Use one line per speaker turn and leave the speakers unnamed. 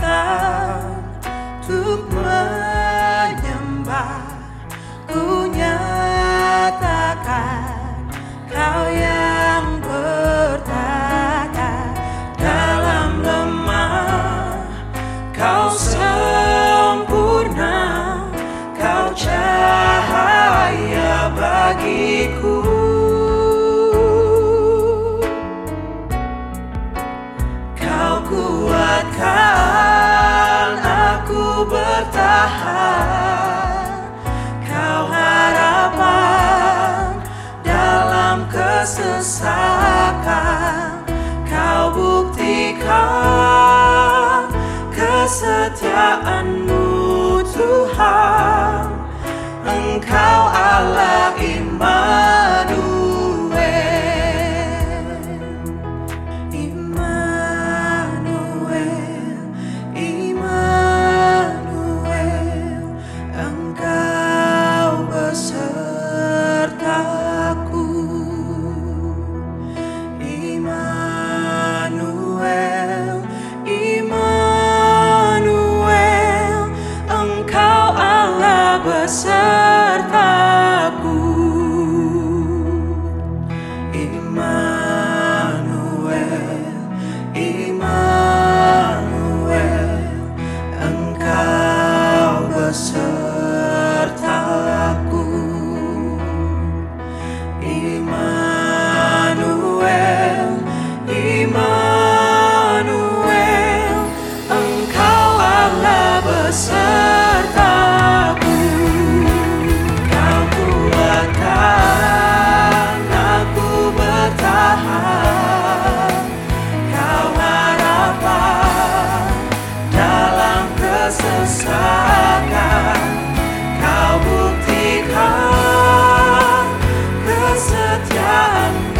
Oh yeah. menyembah kau yang sesakan Kau buktikan kesetiaanmu Tuhan. Engkau sesakan Kau buktikan kesetiaanmu